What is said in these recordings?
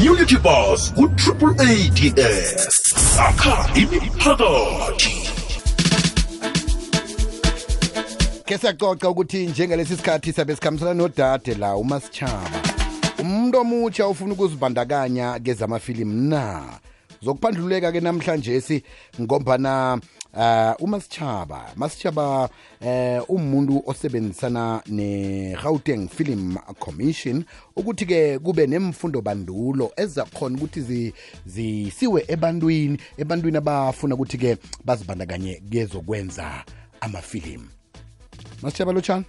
community bus ku-triple ads sakha imiphakathi. Ke siyacoca ukuthi njengalesi sikhathi sabe sikhambisana nodade la umasitshaba umuntu omutsha ufuna ukuzibandakanya kezamafilimu na? Zokuphandluleka ke namhlanje si ngombana uh umasitshaba masitshaba eh umuntu osebenzisana ne-Gauteng Film Commission ukuthi ke kube nemfundo bandulo ezakhona ukuthi zi- zisiwe ebantwini ebantwini abafuna ukuthi ke bazibandakanye kezokwenza amafilimu. Masitshaba lotshani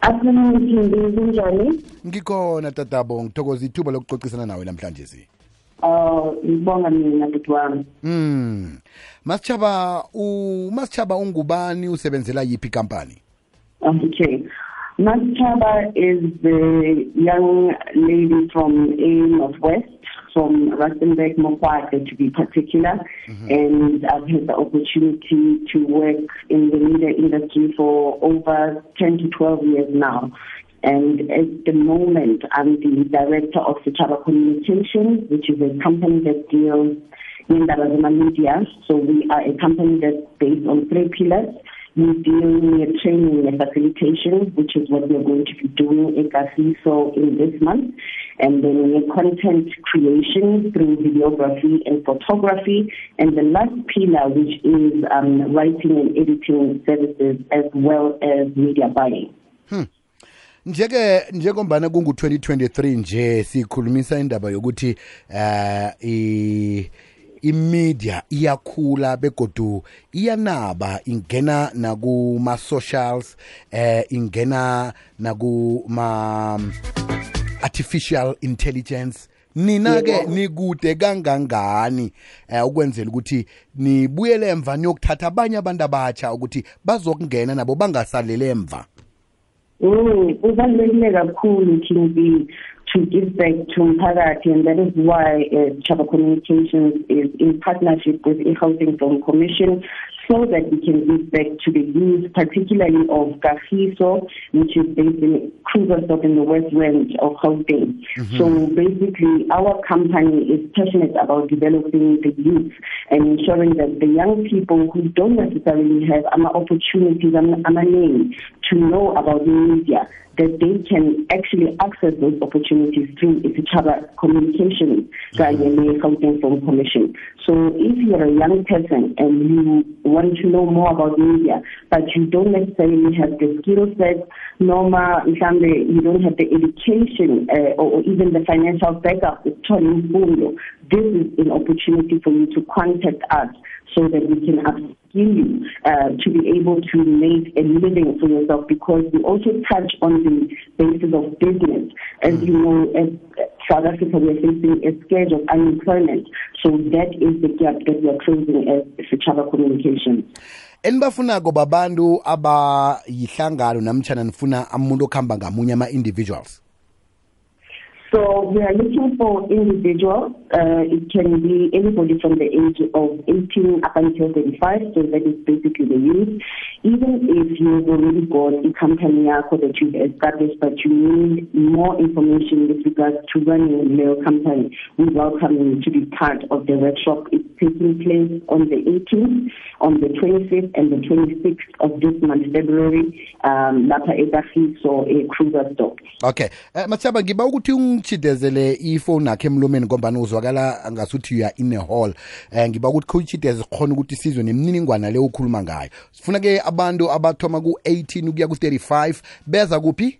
Afternoon Thindi kunjani? ngikhona tatabo. Ngithokoza ithuba lokucocisana nawe namhlanje si Uh ngibonga mina bhuti wami. Mm. Masitshaba uMasitshaba ungubani usebenzela yipi company? Okay. Maschaba is the young lady from A Northwest, from Rustenburg, Mokwate to be particular. And I've had the opportunity to work in the media industry for over 10 to 12 years now. And at the moment, I'm the director of Sechaba Communications, which is a company that deals in the media. So we are a company that's based on three pillars. We deal with training and facilitation, which is what we're going to be doing in Kagiso in this month. And then we content creation through videography and photography. And the last pillar, which is um, writing and editing services as well as media buying. Njeke njengombana kungu 2023 nje sikhulumisa indaba yokuthi eh i imedia iyakhula begodu iyanaba ingena nakuma socials eh ingena nakuma artificial intelligence nina ke Yebo. nikude kangangani eh ukwenzela ukuthi nibuyele emva niyokuthatha abanye abantu abatsha ukuthi bazokungena nabo bangasalele emva Mm, kubalulekile kakhulu King to give back to umphakathi and that is why uh, Chaba Communications is in partnership with the Gauteng Film Commission so that we can give back to the youth, particularly of Kagiso, which is based in Krugersdorp in the West Rand of Gauteng. Mm-hmm. So basically, our company is passionate about developing the youth and ensuring that the young people who don't necessarily have ama opportunities, ama ama name to know about the media, that they can actually access those opportunities through each other Isichaba Communications kanye mm-hmm. ne-Gauteng Film Commission. So if you're a young person and you want to know more about media, but you don't necessarily have the skill set, mhlambe you don't have the education uh, or, even the financial backup, this is an opportunity for you to contact us so that we can upskill you uh, to be able to make a living for yourself because we also touch on the basis of business. As you know, as South Africa, we are facing a scourge of unemployment. So that is the gap that we are closing as Sechaba Communications. enibafunako babantu abayihlangano namtshana nifuna umuntu okuhamba ngamunye ama-individuals So we are looking for individuals. Uh, it can be anybody from the age of 18 up until 35, so that is basically the youth. Even if you've already got a company that you've established, but you need more information with regards to running your company, we welcome you to be part of the workshop. It's taking place on the 18th, on the 25th, and the 26th of this month, February, um, lapha eKagiso, a cruiser stop. okay Uh, masaba ngiba ukuthi ungitshidezele ifoni yakhe emlomeni ngombani uzwakala ngasuthi uya in a hall um ngiba ukuthi khutshideze khona ukuthi sizwe nemininingwana le okhuluma ngayo sifuna ke abantu abathoma ku-18 ukuya ku-35 beza kuphi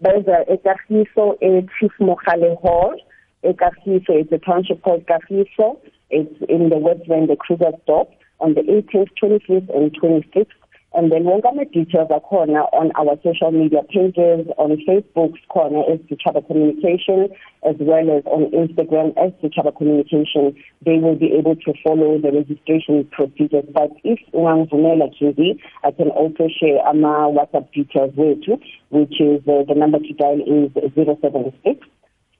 beza eKagiso eChief Mogale Hall. eKagiso, it's a township called Kagiso. It's in the West Rand, the cruiser stop on the 18th, 25th, and 26th. And then wonke ama-details akhona on our social media pages, on Facebook khona as Chaba Communication, as well as on Instagram as Chaba Communication. They will be able to follow the registration procedures. But if one ungangivumela Kingi, I can also share ama WhatsApp details with you, which is uh, the number to dial is 076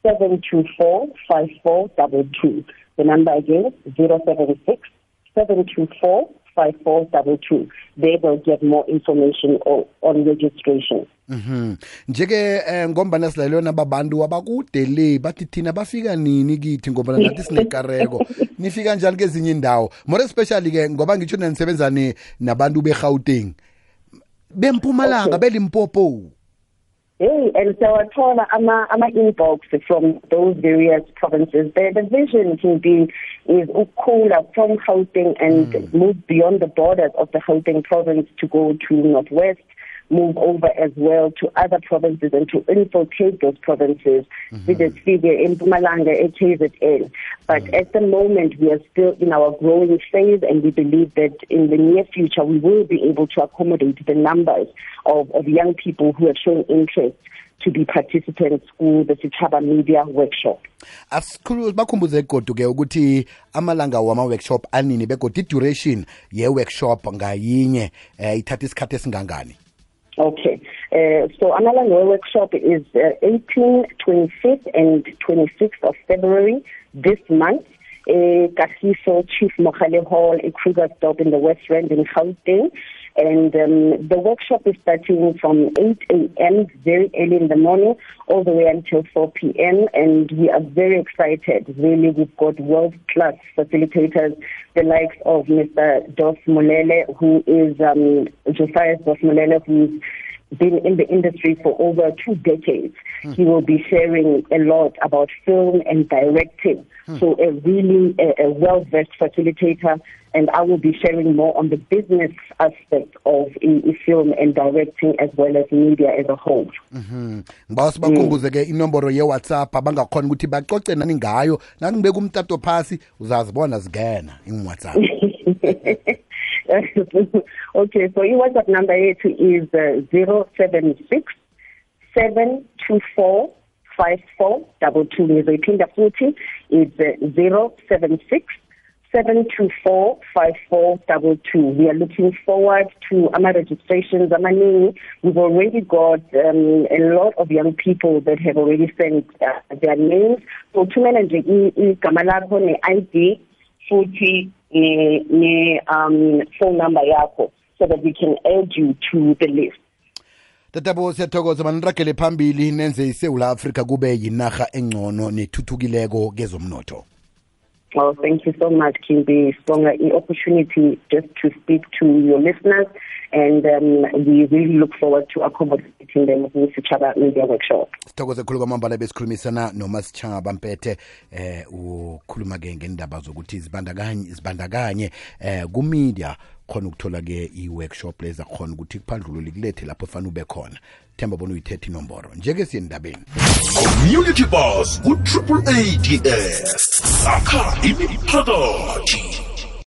724 5422. The number again, 076 724 5422. They will get more information on, on registration. Mhm. Njeke eh, ngombana silalelona babantu abakude le bathi thina bafika nini kithi ngoba nathi sinekareko. Nifika njani kezinye indawo? More especially ke ngoba ngitsho nanisebenzani nabantu beGauteng. Bempumalanga belimpopo. Hey, and so I told ama ama inbox from those various provinces. The, the vision can be is ukula from Gauteng and hmm. move beyond the borders of the Gauteng province to go to northwest, move over as well to other provinces and to infiltrate those provinces with the figure in Mpumalanga, KZN. But at the moment, we are still in our growing phase, and we believe that in the near future, we will be able to accommodate the numbers of, of young people who have shown interest to be participants in the Sechaba Media Workshop. asikhulu bakhumbuze godu ke ukuthi amalanga wama workshop anini begodi duration ye workshop ngayinye eh ithatha isikhathi esingangani Okay. Uh, so Amalanga workshop is uh, 18, 25th, and 26th of February this month. Uh, Kagiso Chief Mogale Hall, a Krugersdorp in the West Rand in Gauteng. And um, the workshop is starting from 8 a.m. very early in the morning all the way until 4 p.m. And we are very excited. Really, we've got world-class facilitators, the likes of Mr. Dos Molele, who is um, Josiah Dos Molele, who's been in the industry for over two decades. Hmm. He will be sharing a lot about film and directing. Hmm. So a really a, a well-versed facilitator, and I will be sharing more on the business aspect of i- i- film and directing as well as media as a whole. Mhm. ngibawa sibakhumbuze mm. ke inomboro ye-whatsapp abangakhona ukuthi bacoce nani ngayo nakungibeka umtato phasi uzazibona zingena okay, so your WhatsApp number here is uh, 076 724 5422. Ngizayiphinda futhi it's uh, 076 724-5422. We are looking forward to ama registrations. We've already got um, a lot of young people that have already sent uh, their names. So thumela nje i- igama lakho ne-ID futhi ne ne um phone number yakho so that we can add you to the list. tatabo siyathokoza maniragele phambili nenze isewula afrika kube yinarha engcono nethuthukileko kezomnotho Well, thank you so much, Kimbi. Sibonga the opportunity just to speak to your listeners, and um, we really look forward to accommodating them with each other media workshop. sithokoze khulu kwamambala besikhulumisana nomasitshaba mpethe eh ukhuluma ke ngendaba zokuthi zibandakanye zibandakanye eh kumedia khona ukuthola ke i-workshop leza khona ukuthi kuphandlulule kulethe lapho fana ube khona. Themba bona uyithethe inomboro njeke siyendabeni community bus ku-triple ads akha imiphakathi